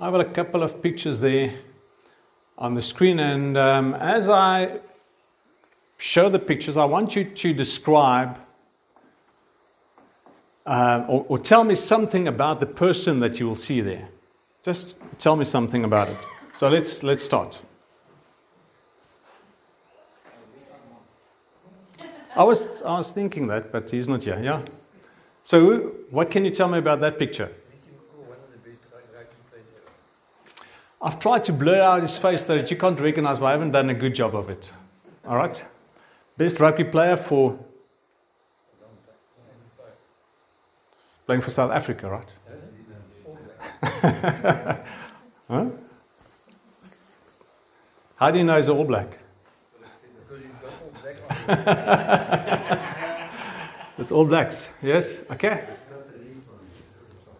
I've got a couple of pictures there on the screen, and um, as I show the pictures, I want you to describe uh, or, or tell me something about the person that you will see there. Just tell me something about it. So let's let's start. I was I was thinking that, but he's not here. Yeah. So what can you tell me about that picture? I've tried to blur out his face so that you can't recognize, but I haven't done a good job of it. All right. Best rugby player for playing for South Africa, right? huh? How do you know he's all black? it's all blacks, yes? Okay.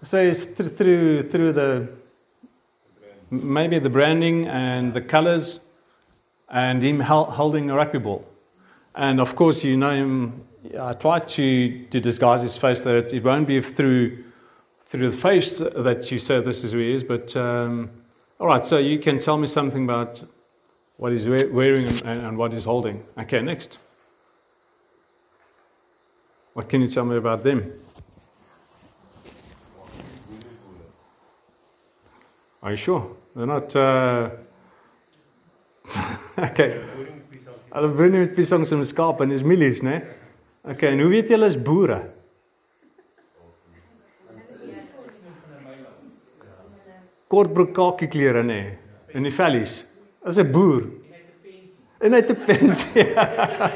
So it's th- through through the maybe the branding and the colors and him holding a rugby ball. And of course, you know him. I tried to, to disguise his face that it, it won't be through through the face that you say this is who he is. But um, all right, so you can tell me something about what he's wearing and, and what he's holding. Okay, next. What can you tell me about them? Are you sure? They're not. Uh... okay. Hulle boer met piesangs en skaap en dis mielies, né? Okay, en hoe weet julle is boere? Kortbroek kakie klere nê in die vellies. Is 'n boer. En hy het 'n pensie.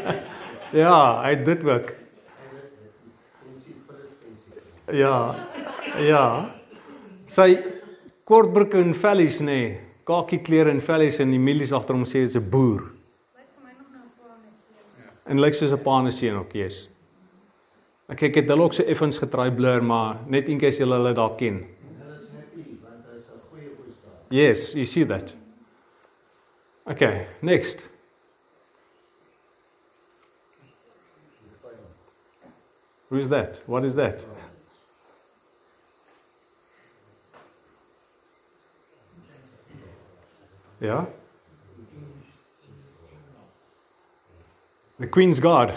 ja, hy het dit ook. Ja. Ja. Sy kortbroek en vellies nê, kakie klere en vellies en die mielies agter hom sê hy's 'n boer. En lyk soos 'n paane seun ook, yes. Ek kyk dit hulle ook so effens getraai blur, maar net in case julle hulle dalk ken. Yes, you see that. Okay, next. Who's that? What is that? Yeah? The Queen's Guard.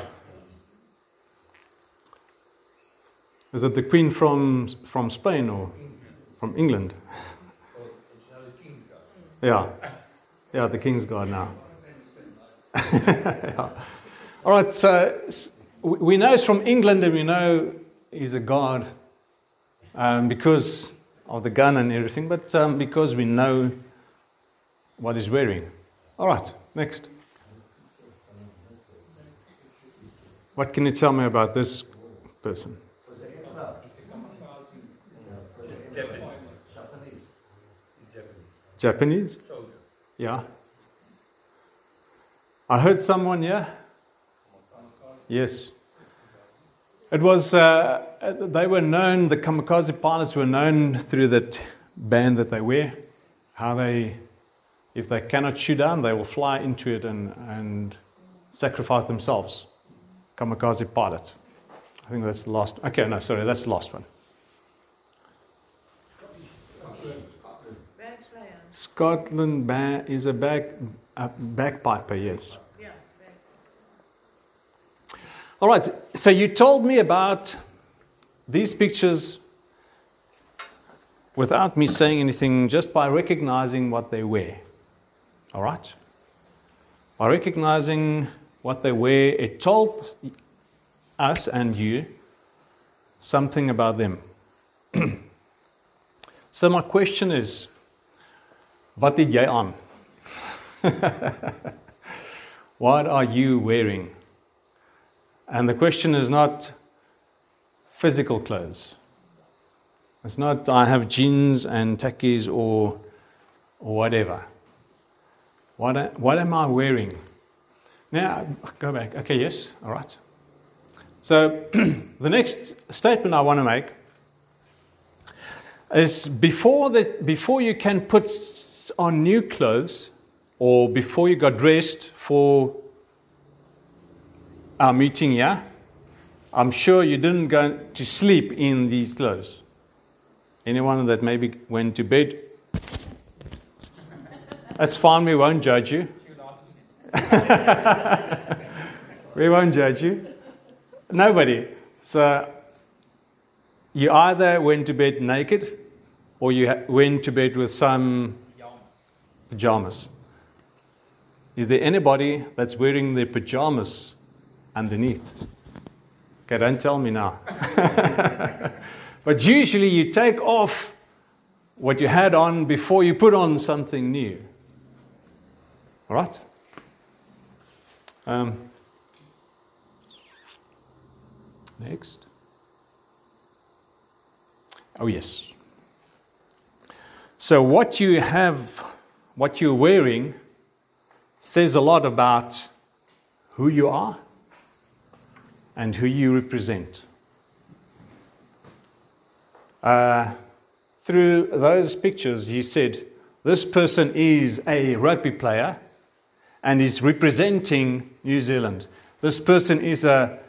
Is it the Queen from, from Spain or from England? Yeah. Yeah, the King's Guard now. yeah. All right, so we know it's from England and we know he's a guard um, because of the gun and everything, but um, because we know what he's wearing. All right, next. What can you tell me about this person? Japanese? Yeah. I heard someone, yeah? Yes. It was, uh, they were known, the kamikaze pilots were known through that band that they wear, how they, if they cannot shoot down, they will fly into it and, and sacrifice themselves. Kamikaze pilot. I think that's the last. Okay, no, sorry, that's the last one. Scotland ba- is a bag a bagpiper, yes. Yeah. All right, so you told me about these pictures without me saying anything, just by recognizing what they wear. All right? By recognizing what they wear, it told us and you something about them. so, my question is what did jy on? what are you wearing? And the question is not physical clothes. It's not I have jeans and tackies or, or whatever. What, what am I wearing? Now, go back. Okay, yes, all right. So, the next statement I want to make is before, the, before you can put on new clothes or before you got dressed for our meeting here, I'm sure you didn't go to sleep in these clothes. Anyone that maybe went to bed It's fine, we won't judge you. we won't judge you. Nobody. So you either went to bed naked or you went to bed with some pajamas. Is there anybody that's wearing their pajamas underneath? Okay, don't tell me now. but usually you take off what you had on before you put on something new. All right? Um, next. Oh, yes. So, what you have, what you're wearing, says a lot about who you are and who you represent. Uh, through those pictures, you said this person is a rugby player and is representing New Zealand. This person is a,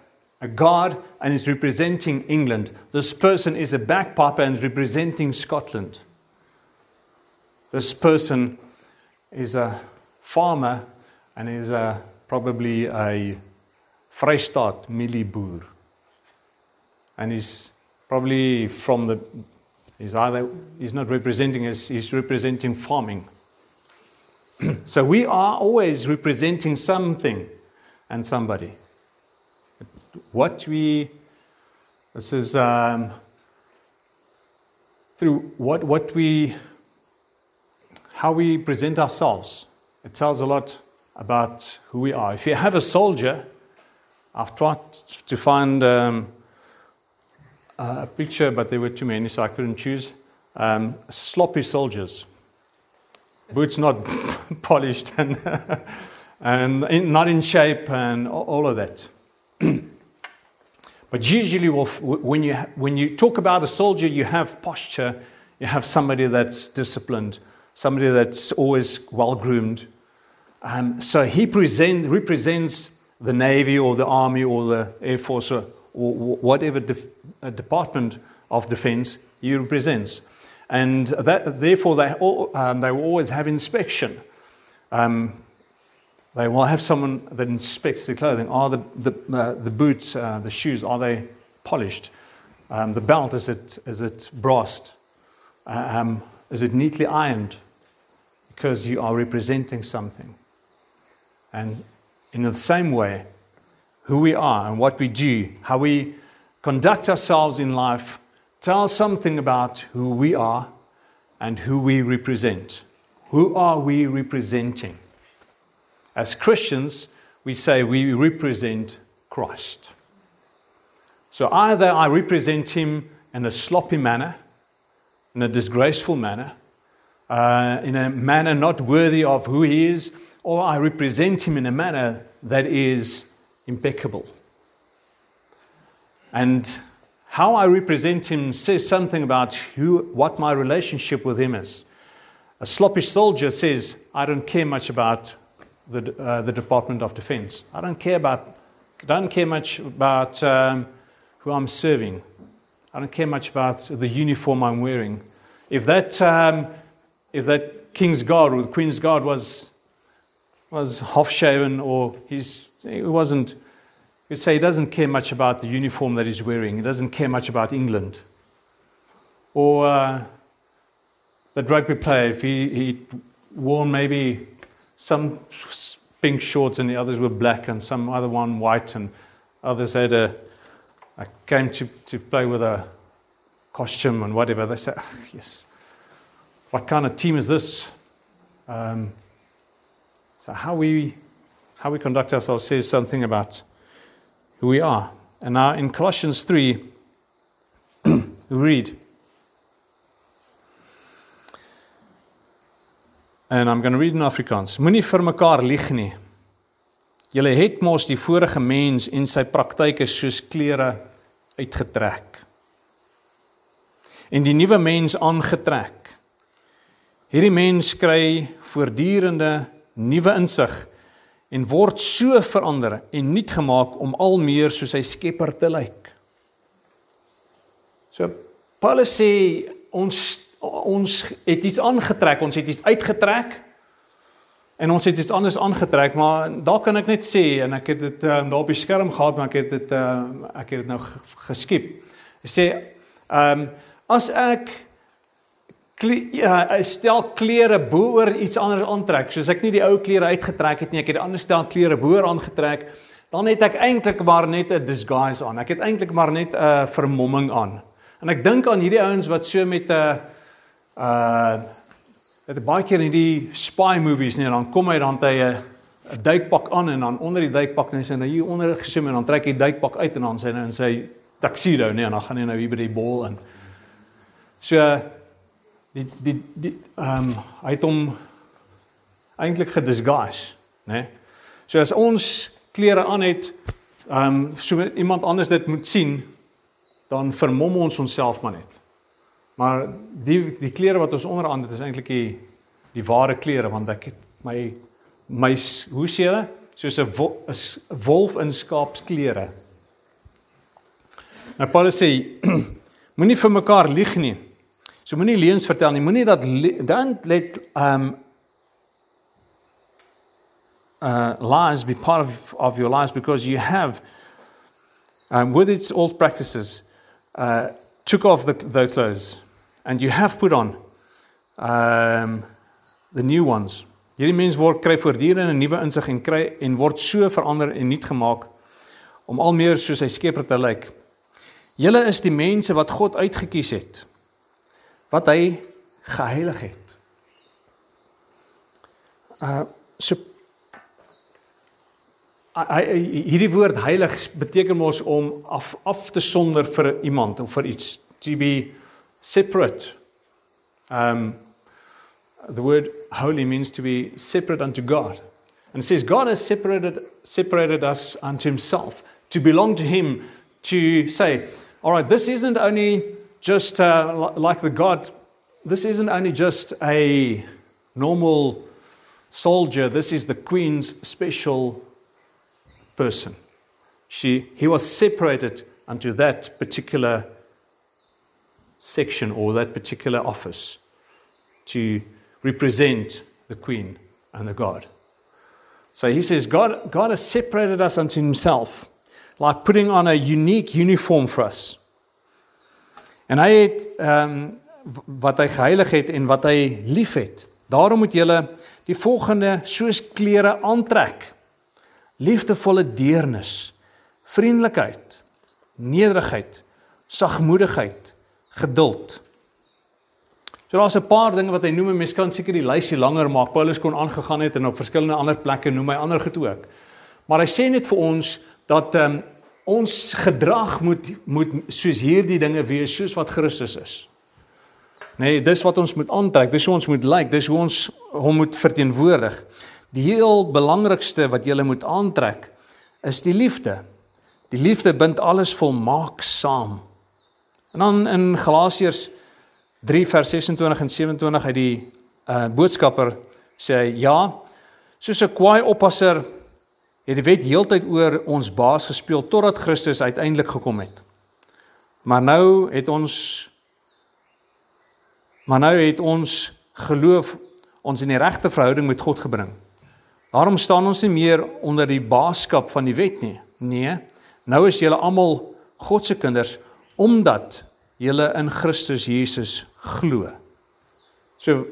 a guard and is representing England. This person is a bagpiper and is representing Scotland. This person is a farmer and is a, probably a Vrystaat mielieboer. And he's probably from the, he's either, he's not representing us, he's representing farming. so we are always representing something and somebody. What we, this is um, through what, what we, how we present ourselves. It tells a lot about who we are. If you have a soldier, I've tried to find um, a picture, but there were too many, so I couldn't choose. Um, sloppy soldiers boots not polished and, and in, not in shape and all of that. but usually, when you, when you talk about a soldier, you have posture, you have somebody that's disciplined, somebody that's always well groomed. Um, so he present, represents the Navy or the Army or the Air Force or, or whatever de- department of defense he represents. And that, therefore, they, all, um, they will always have inspection. Um, they will have someone that inspects the clothing. Are the, the, uh, the boots, uh, the shoes, are they polished? Um, the belt, is it, is it brassed? Um, is it neatly ironed? Because you are representing something. And in the same way, who we are and what we do, how we conduct ourselves in life, tell something about who we are and who we represent. Who are we representing? As Christians, we say we represent Christ. So either I represent him in a sloppy manner, in a disgraceful manner, uh, in a manner not worthy of who he is, or I represent him in a manner that is impeccable. And how I represent him says something about who, what my relationship with him is. A sloppy soldier says, I don't care much about the, uh, the Department of Defense. I don't care about, don't care much about um, who I'm serving. I don't care much about the uniform I'm wearing. If that, um, if that king's guard or the queen's guard was, was half shaven or he's, he wasn't You'd say he doesn't care much about the uniform that he's wearing, he doesn't care much about England. Or uh, the rugby player, if he, he worn maybe some pink shorts and the others were black and some other one white and others had a, I came to, to play with a costume and whatever. They said, oh, yes, what kind of team is this? Um, so how we, how we conduct ourselves says something about who we are. And now in Colossians 3, we read, and I'm going to read in Afrikaans. Moenie vir mekaar lieg nie. Julle het mos die vorige mens en sy praktyke soos klere uitgetrek. En die nuwe mens aangetrek. Hierdie mens kry voortdurende nuwe insig en word so verander en nuut gemaak om al meer soos sy Skepper te lyk. So Paulus sê ons ons het iets aangetrek, ons het iets uitgetrek En ons het iets anders aangetrek, maar daar kan ek net sê en ek het dit um, daar op die skerm gehad, maar ek het dit uh, ek het dit nou geskiep. Hy sê ehm um, as ek ja, 'n stel klere boor iets anders aantrek, soos ek nie die ou klere uitgetrek het nie, ek het 'n ander stel klere boor aangetrek, dan het ek eintlik maar net 'n disguise aan. Ek het eintlik maar net 'n vermomming aan. En ek dink aan hierdie ouens wat so met 'n uh het baie keer in die spy movies nie, dan kom hy dan hy 'n 'n duikpak aan en dan onder die duikpak net sy nou hier onder gesoem en dan trek hy die duikpak uit en dan sy nou in sy tuxedo nee en dan gaan hy nou hier by die bol in. So die die die ehm um, hy het hom eintlik gedisguise, né? Nee? So as ons klere aan het, ehm um, so iemand anders dit moet sien, dan vermom ons onsself maar net. Maar die die klere wat ons onderaan het is eintlik die die ware klere want ek het my my hoe sê jy soos 'n wolf in skaapsklere Nou Paulus sê moenie vir mekaar lieg nie. So moenie leuns vertel nie. Moenie dat dan let um uh lies be part of of your lives because you have um with its old practices uh took off the the clothes and you have put on um the new ones. Hierdie mens word kry voortdurend 'n nuwe insig en kry en word so verander en nuut gemaak om al meer soos hy Skepper te lyk. Julle is die mense wat God uitget kies het. Wat hy geheilig het. Uh so hy hierdie woord heilig beteken mos om af af te sonder vir iemand of vir iets to be separate. Um the word holy means to be separate unto God. And it says God has separated separated us unto himself to belong to him to say all right, this isn't only just uh, like the God, this isn't only just a normal soldier, this is the queen's special person. She, he was separated unto that particular section or that particular office to represent the queen and the God. So he says, God, God has separated us unto himself like putting on a unique uniform for us. En hy het ehm um, wat hy geheilig het en wat hy liefhet. Daarom moet julle die volgende soos klere aantrek. Liefdevolle deernis, vriendelikheid, nederigheid, sagmoedigheid, geduld. So daar's 'n paar dinge wat hy noem en mens kan seker die lysie langer maak. Paulus kon aangegaan het en op verskillende ander plekke noem hy ander goed ook. Maar hy sê net vir ons dat ehm um, ons gedrag moet moet soos hierdie dinge wees soos wat Christus is. Nee, dis wat ons moet aantrek, dis hoe ons moet lyk, like, dis hoe ons hom moet verteenwoordig. Die heel belangrikste wat jy moet aantrek is die liefde. Die liefde bind alles volmaak saam. En dan in Galasiërs 3 vers 26 en 27 uit die uh boodskapper sê hy ja, soos 'n kwaai oppasser het die wet heeltyd oor ons baas gespeel totdat Christus uiteindelik gekom het. Maar nou het ons maar nou het ons geloof ons in die regte verhouding met God gebring. Daarom staan ons nie meer onder die baaskap van die wet nie. Nee, nou is julle almal God se kinders omdat julle in Christus Jesus glo. So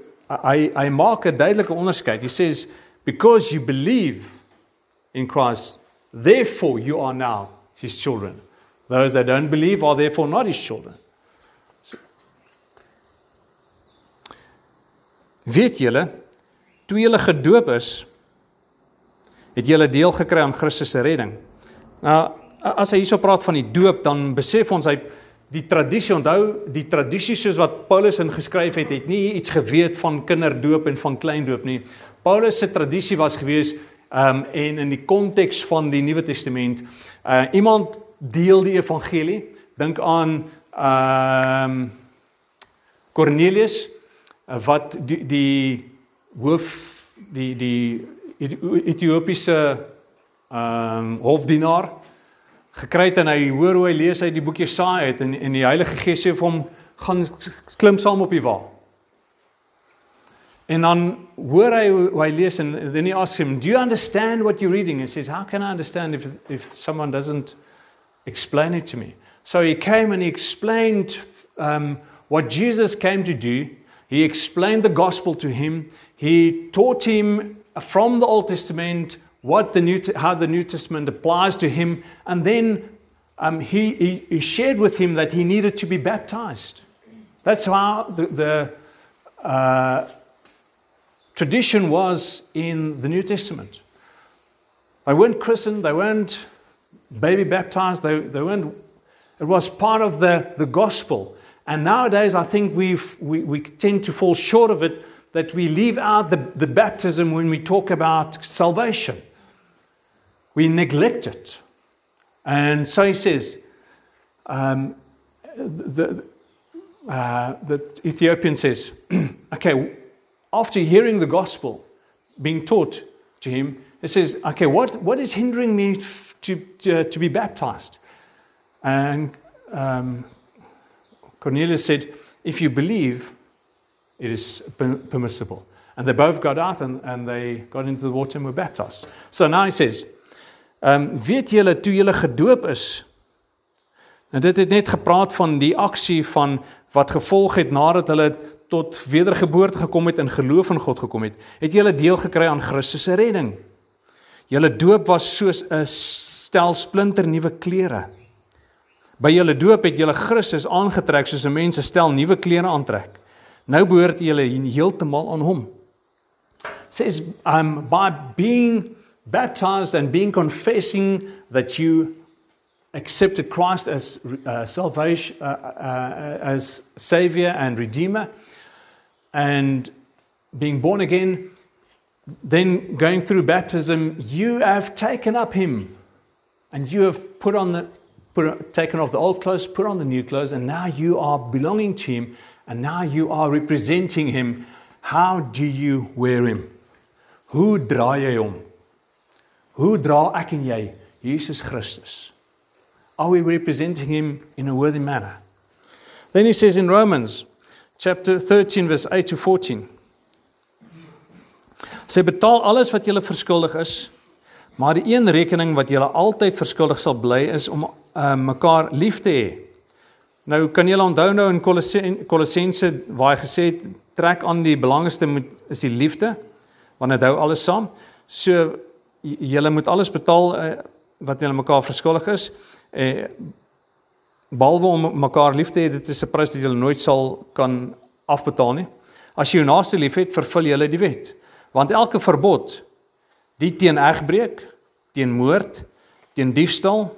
hy hy maak 'n duidelike onderskeid. He says because you believe in Christ. Therefore, you are now his children. Those that don't believe are therefore not his children. Weet julle, toe julle gedoop is, het julle deel gekry aan Christus se redding. Nou, as hy hierso praat van die doop, dan besef ons hy die tradisie onthou, die tradisie soos wat Paulus ingeskryf het, het nie iets geweet van kinderdoop en van kleindoop nie. Paulus se tradisie was geweest Ehm um, en in die konteks van die Nuwe Testament, uh iemand deel die evangelie, dink aan ehm um, Cornelius uh, wat die die hoof die die Ethiopiese ehm um, hofdienaar gekry het en hy hoor hoe hy lees uit die boek Jesaja en en die Heilige Gees sê vir hom gaan klim saam op die wa. En dan hoor hy hoe hy lees and then he asks him, "Do you understand what you're reading?" He says, "How can I understand if if someone doesn't explain it to me?" So he came and he explained um, what Jesus came to do. He explained the gospel to him. He taught him from the Old Testament what the New how the New Testament applies to him, and then um, he, he he shared with him that he needed to be baptized. That's how the, the uh, tradition was in the New Testament. They weren't christened, they weren't baby baptized, they, they weren't, it was part of the, the gospel. And nowadays, I think we've, we, we tend to fall short of it that we leave out the, the baptism when we talk about salvation. We neglect it. And so he says, um, the, uh, the Ethiopian says, okay, after hearing the gospel being taught to him, he says, okay, what, what is hindering me f- to, to, to be baptized? And um, Cornelius said, if you believe, it is per- permissible. And they both got out and, and they got into the water and were baptized. So now he says, um, weet julle toe julle gedoop is? Nou dit het net gepraat van die aksie van wat gevolg het nadat hulle tot wedergeboorte gekom het en geloof in God gekom het, het julle deel gekry aan Christus se redding. Julle doop was soos 'n stel splinter nuwe klere. By julle doop het julle Christus aangetrek soos 'n mens 'n stel nuwe klere aantrek. Nou behoort julle heeltemal aan hom. Says um by being baptized and being confessing that you accepted Christ as uh, salvation uh, uh, as savior and redeemer and being born again then going through baptism you have taken up him. And you have put on the put, taken off the old clothes put on the new clothes and now you are belonging to him and now you are representing him. How do you wear him? Hoe dra jy hom? Hoe dra ek en jy Jesus Christus? Are we representing him in a worthy manner? Then he says in Romans chapter 13 verse 8 to 14 Sy betaal alles wat julle verskuldig is, maar die een rekening wat julle altyd verskuldig sal bly is om uh, mekaar lief te hê. Nou kan julle onthou nou in Kolossense waar hy gesê het trek aan die belangrikste moet is die liefde want dit hou alles saam. So julle moet alles betaal uh, wat julle mekaar verskuldig is. Eh behalwe om mekaar lief te hê, dit is 'n prys wat jy nooit sal kan afbetaal nie. As jy jou naaste liefhet, vervul jy die wet. Want elke verbod die teen egbreek, teen moord, teen diefstal,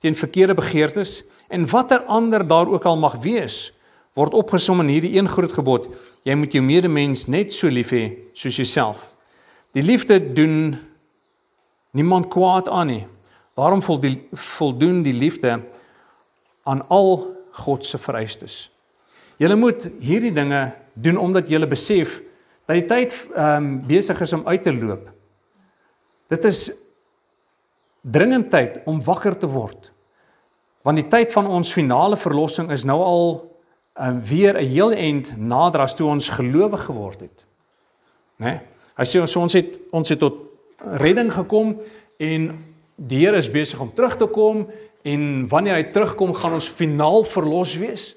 teen verkeerde begeertes en watter ander daar ook al mag wees, word opgesom in hierdie een groot gebod: jy moet jou medemens net so lief hê soos jouself. Die liefde doen niemand kwaad aan nie. Daarom voldoen die liefde aan al God se vereistes. Jy moet hierdie dinge doen omdat jy besef dat die tyd ehm um, besig is om uit te loop. Dit is dringend tyd om wakker te word. Want die tyd van ons finale verlossing is nou al ehm um, weer 'n heel end nader as toe ons gelowig geword het. Né? Nee? Hy sê ons ons het ons het tot redding gekom en die Here is besig om terug te kom en wanneer hy terugkom gaan ons finaal verlos wees.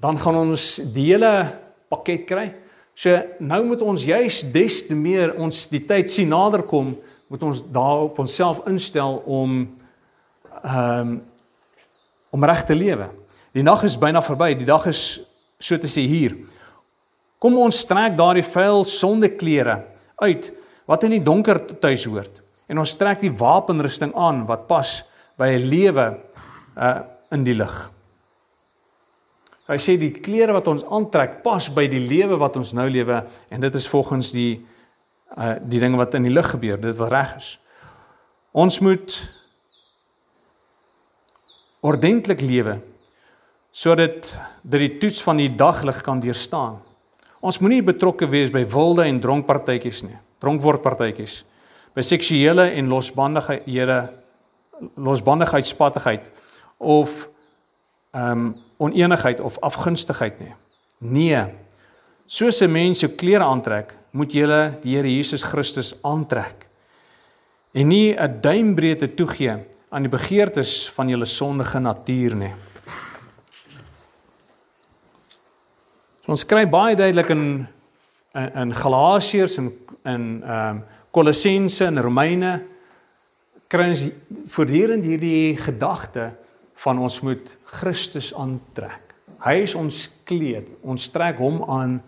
Dan gaan ons die hele pakket kry. So nou moet ons juis des te meer ons die tyd sien naderkom, moet ons daarop onsself instel om ehm um, om reg te lewe. Die nag is byna verby, die dag is so te sê hier. Kom ons trek daardie vuil sondeklere uit wat in die donker tuis hoort en ons trek die wapenrusting aan wat pas by 'n lewe uh in die lig. Hy sê die klere wat ons aantrek pas by die lewe wat ons nou lewe en dit is volgens die uh die dinge wat in die lig gebeur, dit wat reg is. Ons moet ordentlik lewe sodat dit die toets van die daglig kan deurstaan. Ons moenie betrokke wees by wilde en dronkpartytjies nie, dronkwordpartytjies, by seksuele en losbandighede, losbandigheidspattigheid of ehm um, oneenigheid of afgunstigheid nie. Nee. Soos 'n mens jou klere aantrek, moet julle die Here Jesus Christus aantrek en nie 'n duimbreedte toegee aan die begeertes van julle sondige natuur nie. So ons kry baie duidelik in in, in Galasiërs en in ehm um, Kolossense en Romeine kry ons voortdurend hierdie gedagte van ons moet Christus aantrek. Hy is ons kleed. Ons trek hom aan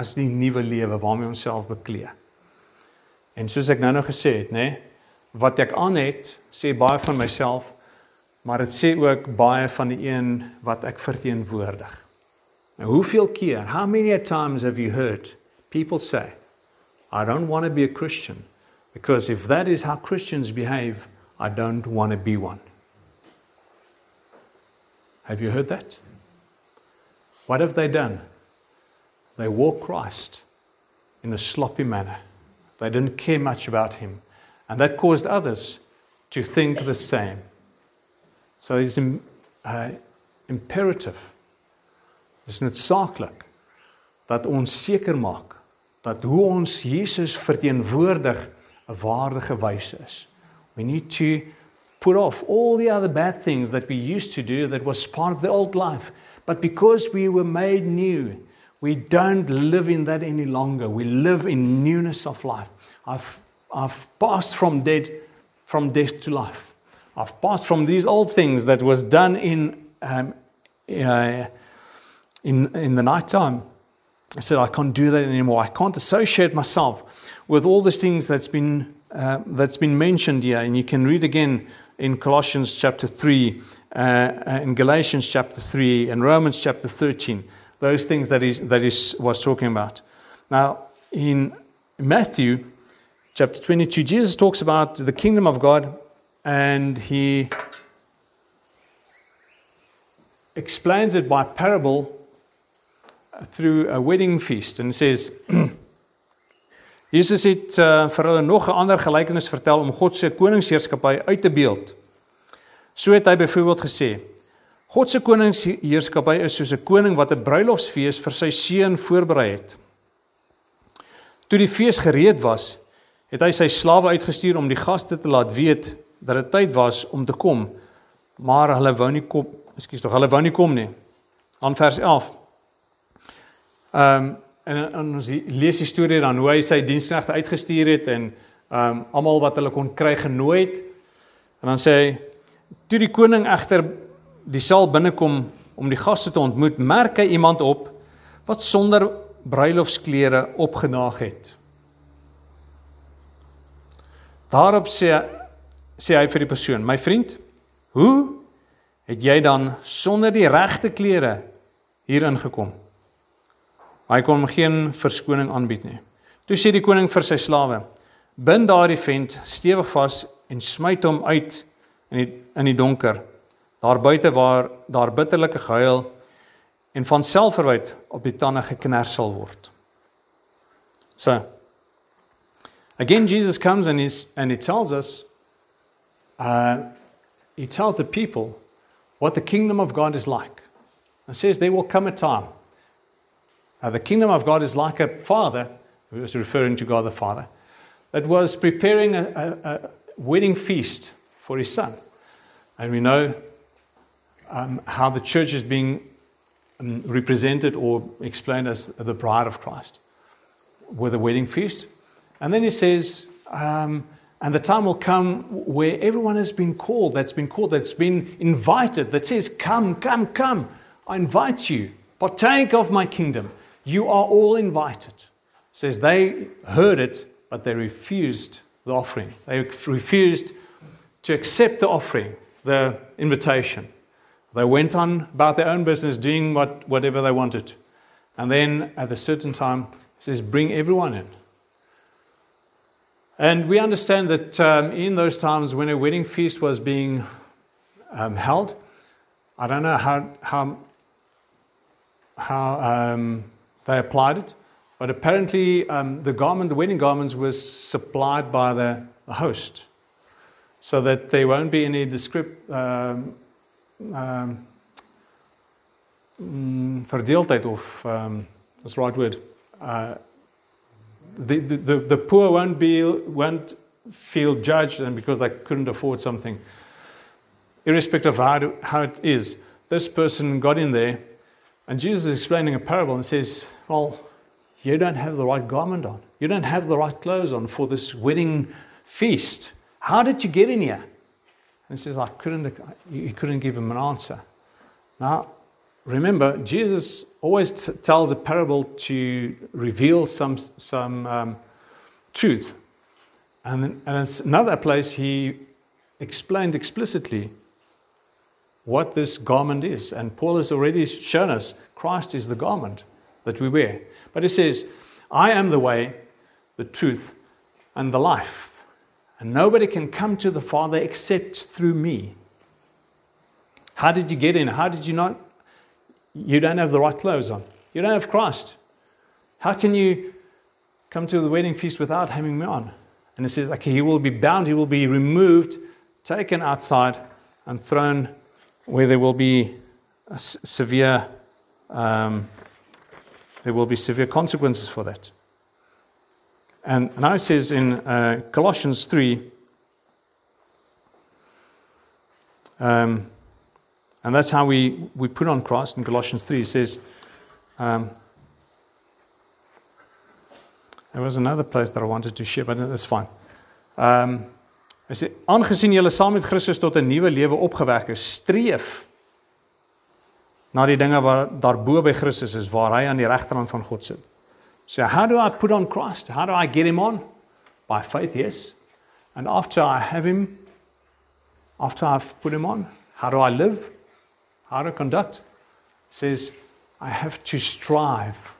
as die nuwe lewe waarmee ons self bekleed. En soos ek nou-nou gesê het, nê, wat ek aan het, sê baie van myself, maar dit sê ook baie van die een wat ek verteenwoordig. Nou hoeveel keer, how many times have you heard people say, I don't want to be a Christian because if that is how Christians behave, I don't want to be one. Have you heard that? What have they done? They walk Christ in a sloppy manner. They didn't care much about him. And that caused others to think the same. So it's uh, imperative. Dis noodsaaklik dat ons seker maak dat hoe ons Jesus verteenwoordig 'n waardige wyse is. We need to put off all the other bad things that we used to do that was part of the old life. But because we were made new, we don't live in that any longer. We live in newness of life. I've, I've passed from dead, from death to life. I've passed from these old things that was done in, um, uh, in, in the night time I said, I can't do that anymore. I can't associate myself with all these things that's been, uh, that's been mentioned here. And you can read again in Colossians chapter 3, uh, in Galatians chapter 3, and Romans chapter 13, those things that he, that he was talking about. Now, in Matthew chapter 22, Jesus talks about the kingdom of God and he explains it by parable through a wedding feast and says Jesus het uh, vir hulle nog 'n ander gelykenis vertel om God se koningsheerskappy uit te beeld. So het hy byvoorbeeld gesê: God se koningsheerskappy is soos 'n koning wat 'n bruilofsfees vir sy seun voorberei het. Toe die fees gereed was, het hy sy slawe uitgestuur om die gaste te laat weet dat dit tyd was om te kom, maar hulle wou nie kom, ekskuus tog, hulle wou nie kom nie. Aan vers 11 Ehm um, en, en ons lees die storie dan hoe hy sy diensknegte uitgestuur het en ehm um, almal wat hulle kon kry genooi het. En dan sê hy toe die koning egter die saal binnekom om die gaste te ontmoet, merk hy iemand op wat sonder bruilofsklere opgenaag het. Daarop sê sê hy vir die persoon: "My vriend, hoe het jy dan sonder die regte klere hier ingekom?" Hy kon geen verskoning aanbied nie. Toe sê die koning vir sy slawe: "Bind daardie vent stewig vas en smyt hom uit in die in die donker, daar buite waar daar bitterlike gehuil en van selfverwyd op die tande geknars sal word." So Again Jesus comes and he's and he tells us uh he tells the people what the kingdom of God is like. And says there will come a time Uh, the kingdom of God is like a father, who was referring to God the Father, that was preparing a, a, a wedding feast for his son. And we know um, how the church is being um, represented or explained as the bride of Christ with a wedding feast. And then he says, um, and the time will come where everyone has been called, that's been called, that's been invited, that says, Come, come, come, I invite you, partake of my kingdom. You are all invited. says they heard it, but they refused the offering. They refused to accept the offering, the invitation. They went on about their own business, doing what, whatever they wanted. And then at a certain time, it says, Bring everyone in. And we understand that um, in those times when a wedding feast was being um, held, I don't know how, how, how um, they applied it. But apparently, um, the garment, the wedding garments, was supplied by the, host, so that there won't be any descript, um, um, mm, of um, that's the right word. Uh, the, the, the poor won't, be, won't feel judged and because they couldn't afford something. Irrespective of how, to, how it is, this person got in there, and Jesus is explaining a parable and says, Well, you don't have the right garment on. You don't have the right clothes on for this wedding feast. How did you get in here? And he says, I couldn't, he couldn't give him an answer. Now, remember, Jesus always t- tells a parable to reveal some, some um, truth. And, and in another place, he explained explicitly what this garment is. And Paul has already shown us Christ is the garment that we wear. But he says, I am the way, the truth, and the life. And nobody can come to the Father except through me. How did you get in? How did you not? You don't have the right clothes on. You don't have Christ. How can you come to the wedding feast without having me on? And it says, okay, he will be bound, he will be removed, taken outside, and thrown where there will be severe, um, there will be severe consequences for that. And now it says in uh, Colossians 3, um, and that's how we, we put on Christ in Colossians 3. It says, um, there was another place that I wanted to share, but that's fine. Um, hy sê aangesien julle saam met Christus tot 'n nuwe lewe opgewek is, streef na die dinge wat daarbo by Christus is waar hy aan die regterhand van God sit. So, how do I put on Christ? How do I get him on? By faith, yes. And after I have him, after I've put him on, how do I live? How do I conduct? It says, I have to strive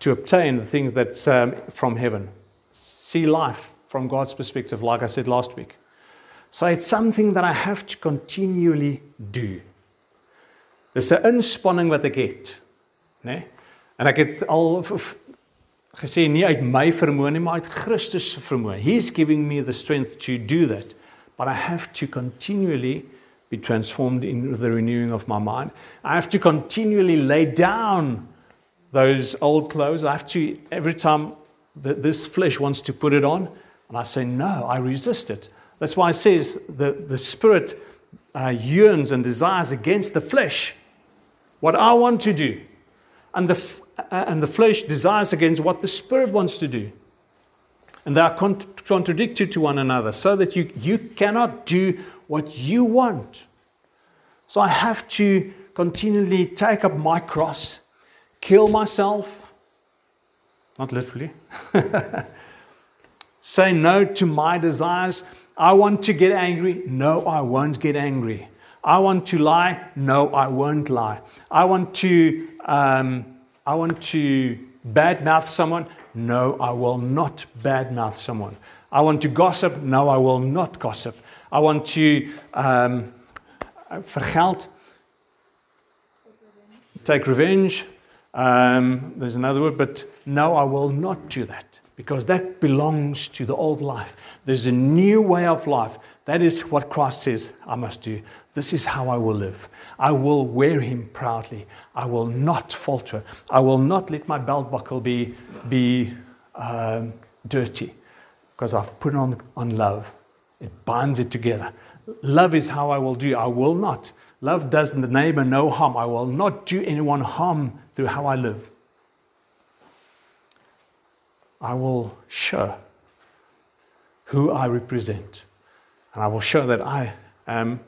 to obtain the things that's um, from heaven. See life from God's perspective, like I said last week. So it's something that I have to continually do. Dis 'n inspanning wat ek het, né? Nee? En ek het al gesê nie uit my vermoë nie, maar uit Christus se vermoë. He's giving me the strength to do that. But I have to continually be transformed in the renewing of my mind. I have to continually lay down those old clothes. I have to every time that this flesh wants to put it on, and I say no, I resist it. That's why it says the, the spirit uh, yearns and desires against the flesh what I want to do. And the, uh, and the flesh desires against what the spirit wants to do. And they are cont- contradicted to one another, so that you, you cannot do what you want. So I have to continually take up my cross, kill myself, not literally, say no to my desires. I want to get angry. No, I won't get angry. I want to lie. No, I won't lie. I want to um, I want to badmouth someone. No, I will not badmouth someone. I want to gossip. No, I will not gossip. I want to um, vergeld, take revenge. Um, there's another word, but no, I will not do that because that belongs to the old life. There's a new way of life. That is what Christ says I must do. This is how I will live. I will wear him proudly. I will not falter. I will not let my belt buckle be, be um, dirty because I've put on, on love. It binds it together. Love is how I will do. I will not. Love does the neighbor no harm. I will not do anyone harm through how I live. I will show who I represent. And I will show that I am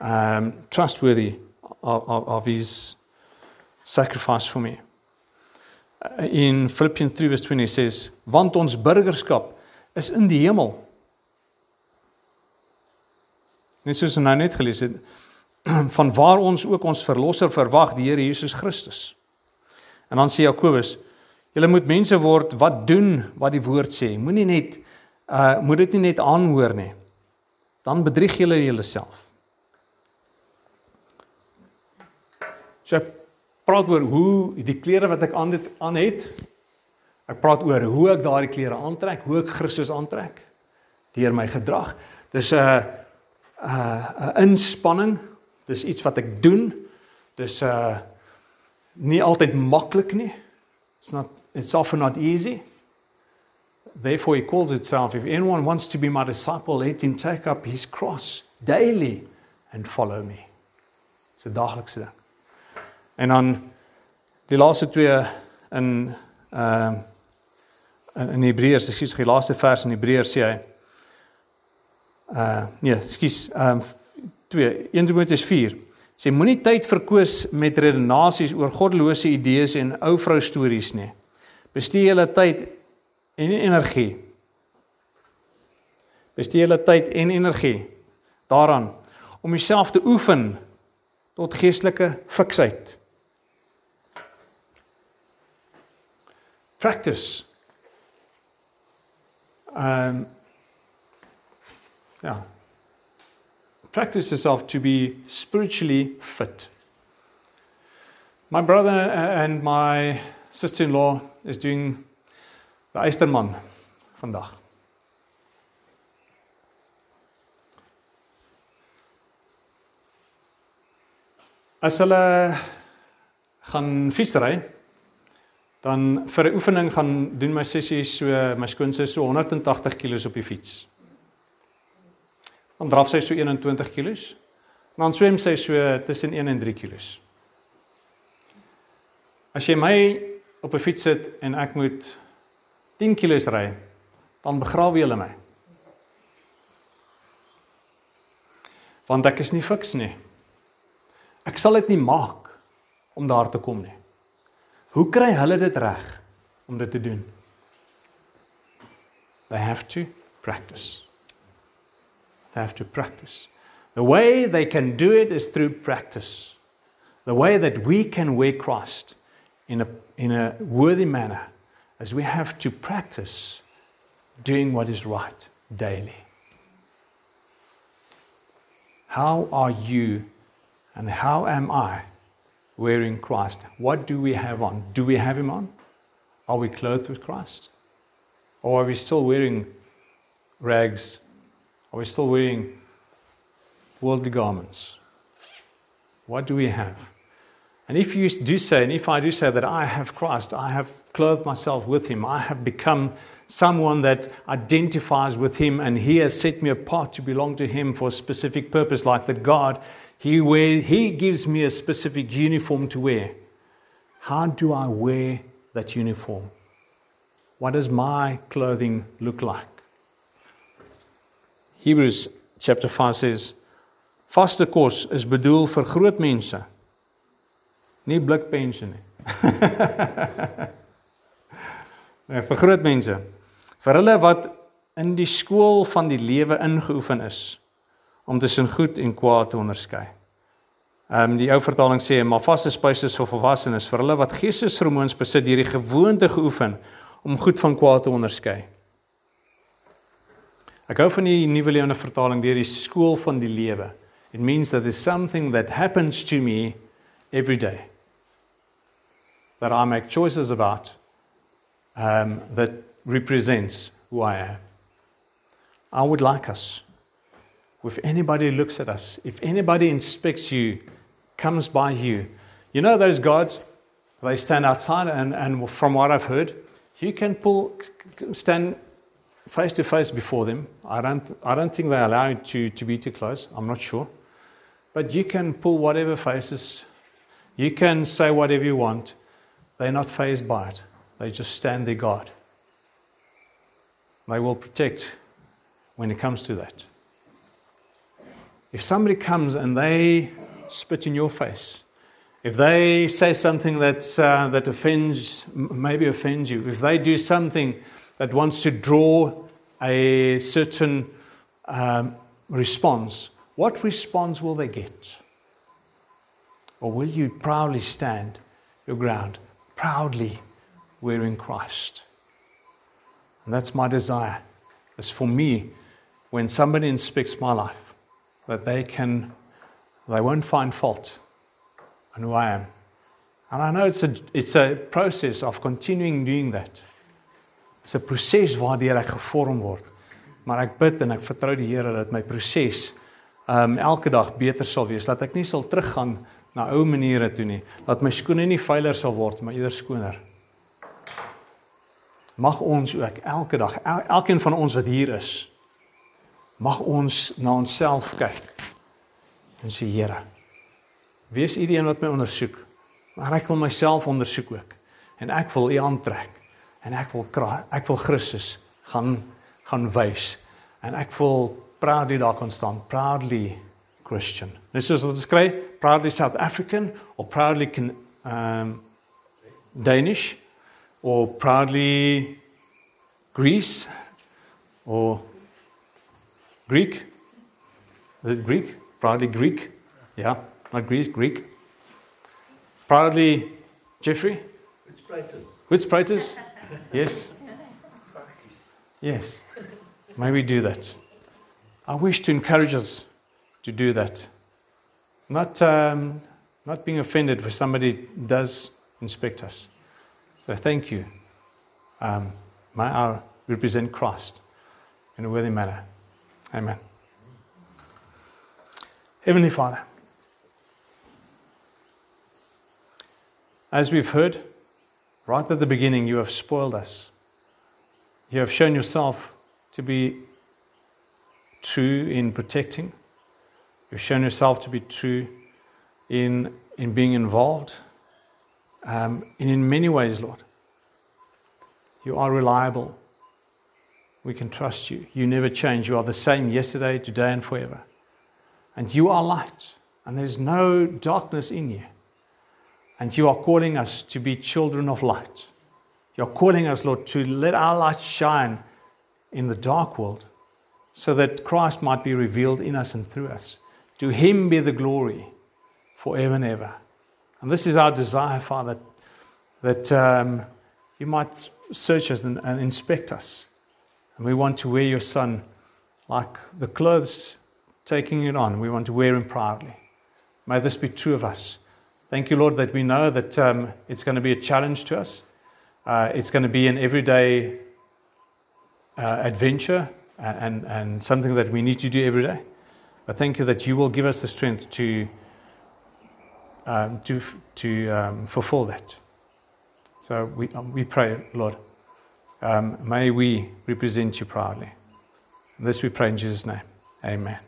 um, trustworthy of, of, of, his sacrifice for me. In Philippians 3 verse 20 says, want ons burgerskap is in die hemel. Net soos nou net gelees het, van waar ons ook ons verlosser verwag, die Here Jesus Christus. En dan sê Jakobus, julle moet mense word wat doen wat die woord sê. Moenie net uh moet dit nie net aanhoor nie. Dan bedrieg julle julleself. So ek praat oor hoe die klere wat ek aan dit aan het. Ek praat oor hoe ek daardie klere aantrek, hoe ek Christus aantrek deur my gedrag. Dis 'n 'n 'n inspanning. Dis iets wat ek doen. Dis 'n uh, nie altyd maklik nie. It's not it's often not easy. Therefore he calls itself if anyone wants to be my disciple, let him take up his cross daily and follow me. Dis 'n daaglikse ding. En dan die laaste twee in ehm uh, in Hebreërs, ekskuus, die laaste vers in Hebreërs sê hy uh nee, ekskuus, ehm um, 2 1 Timoteus 4 sê moenie tyd verkoos met redenasies oor goddelose idees en ou vrou stories nie. Bestee julle tyd en energie. Bestee julle tyd en energie daaraan om jouself te oefen tot geestelike fiksheid. Practice. Um ja. Practice yourself to be spiritually fit. My brother and my sister-in-law is doing the Eysterman vandag. As hulle gaan fietsry, dan vir 'n oefening gaan doen my sussie so my skoonse so 180 kg op die fiets. Dan draf sy so 21 kg. Dan swem sy so tussen 1 en 3 kg. As jy my op 'n fiets sit en ek moet 10 kg ry, dan begrawe jy my. Want ek is nie fiks nie. Ek sal dit nie maak om daar te kom nie. Hoe kry hulle dit reg om dit te doen? They have to practice. They have to practice. The way they can do it is through practice. The way that we can wear Christ in a in a worthy manner as we have to practice doing what is right daily. How are you And how am I wearing Christ? What do we have on? Do we have Him on? Are we clothed with Christ? Or are we still wearing rags? Are we still wearing worldly garments? What do we have? And if you do say, and if I do say that I have Christ, I have clothed myself with Him, I have become someone that identifies with Him, and He has set me apart to belong to Him for a specific purpose, like that God he, wear, he gives me a specific uniform to wear. How do I wear that uniform? What does my clothing look like? Hebrews chapter 5 says, Vaste kos is bedoel vir groot mense. Nie blikpense nie. nee, vir groot mense. Vir hulle wat in die skool van die lewe ingeoefen is om tussen goed en kwaad te onderskei. Ehm um, die ou vertaling sê maar vaste spyse is vir volwassenes vir hulle wat geestesvermoëns besit deur die gewoonte geoefen om goed van kwaad te onderskei. Ek hou van die nuwe lewende vertaling deur die skool van die lewe. It means that there's something that happens to me every day that I make choices about um that represents who I am. I would like us if anybody looks at us, if anybody inspects you, comes by you, you know those gods, they stand outside, and, and from what I've heard, you can pull, stand face to face before them. I don't, I don't think they allow you to, to be too close. I'm not sure. But you can pull whatever faces, you can say whatever you want. They're not fazed by it, they just stand their guard. They will protect when it comes to that. If somebody comes and they spit in your face, if they say something that's, uh, that offends, maybe offends you, if they do something that wants to draw a certain um, response, what response will they get? Or will you proudly stand your ground, proudly wearing Christ? And that's my desire. It's for me when somebody inspects my life that they can, they won't find fault on who I am. And I know it's a, it's a process of continuing doing that. It's a proses waardeur ek gevorm word. Maar ek bid en ek vertrou die Here dat my proses um elke dag beter sal wees, dat ek nie sal teruggaan na ou maniere toe nie, dat my skoene nie vuiler sal word, maar eerder skoner. mag ons ook elke dag, el, elkeen van ons wat hier is, mag ons na onsself kyk en sê Here, wees U die een wat my ondersoek, maar ek wil myself ondersoek ook en ek wil U aantrek en ek wil ek wil Christus gaan gaan wys en ek wil proudly daar kon staan proudly Christian. Soos wat ons kry, proudly South African or proudly can um Danish or proudly Greece or Greek. Is it Greek? Proudly Greek. Yeah, not Greece, Greek. Proudly Jeffrey. Which Praters? Yes. Yes. May we do that. I wish to encourage us to do that. Not, um, not being offended if somebody does inspect us. So thank you. Um, may I represent Christ in a worthy manner. Amen. Heavenly Father, as we've heard, right at the beginning, you have spoiled us. You have shown yourself to be true in protecting. You've shown yourself to be true in, in being involved. Um, and in many ways, Lord, you are reliable. We can trust you. You never change. You are the same yesterday, today, and forever. And you are light, and there's no darkness in you. And you are calling us to be children of light. You're calling us, Lord, to let our light shine in the dark world so that Christ might be revealed in us and through us. To Him be the glory forever and ever. And this is our desire, Father, that um, you might search us and, and inspect us. And we want to wear your Son like the clothes taking it on. We want to wear Him proudly. May this be true of us. Thank you, Lord, that we know that um, it's going to be a challenge to us. Uh, it's going to be an everyday uh, adventure and, and something that we need to do every day. But thank you that you will give us the strength to, um, to, to um, fulfill that. So we, um, we pray, Lord, um, may we represent you proudly. This we pray in Jesus' name. Amen.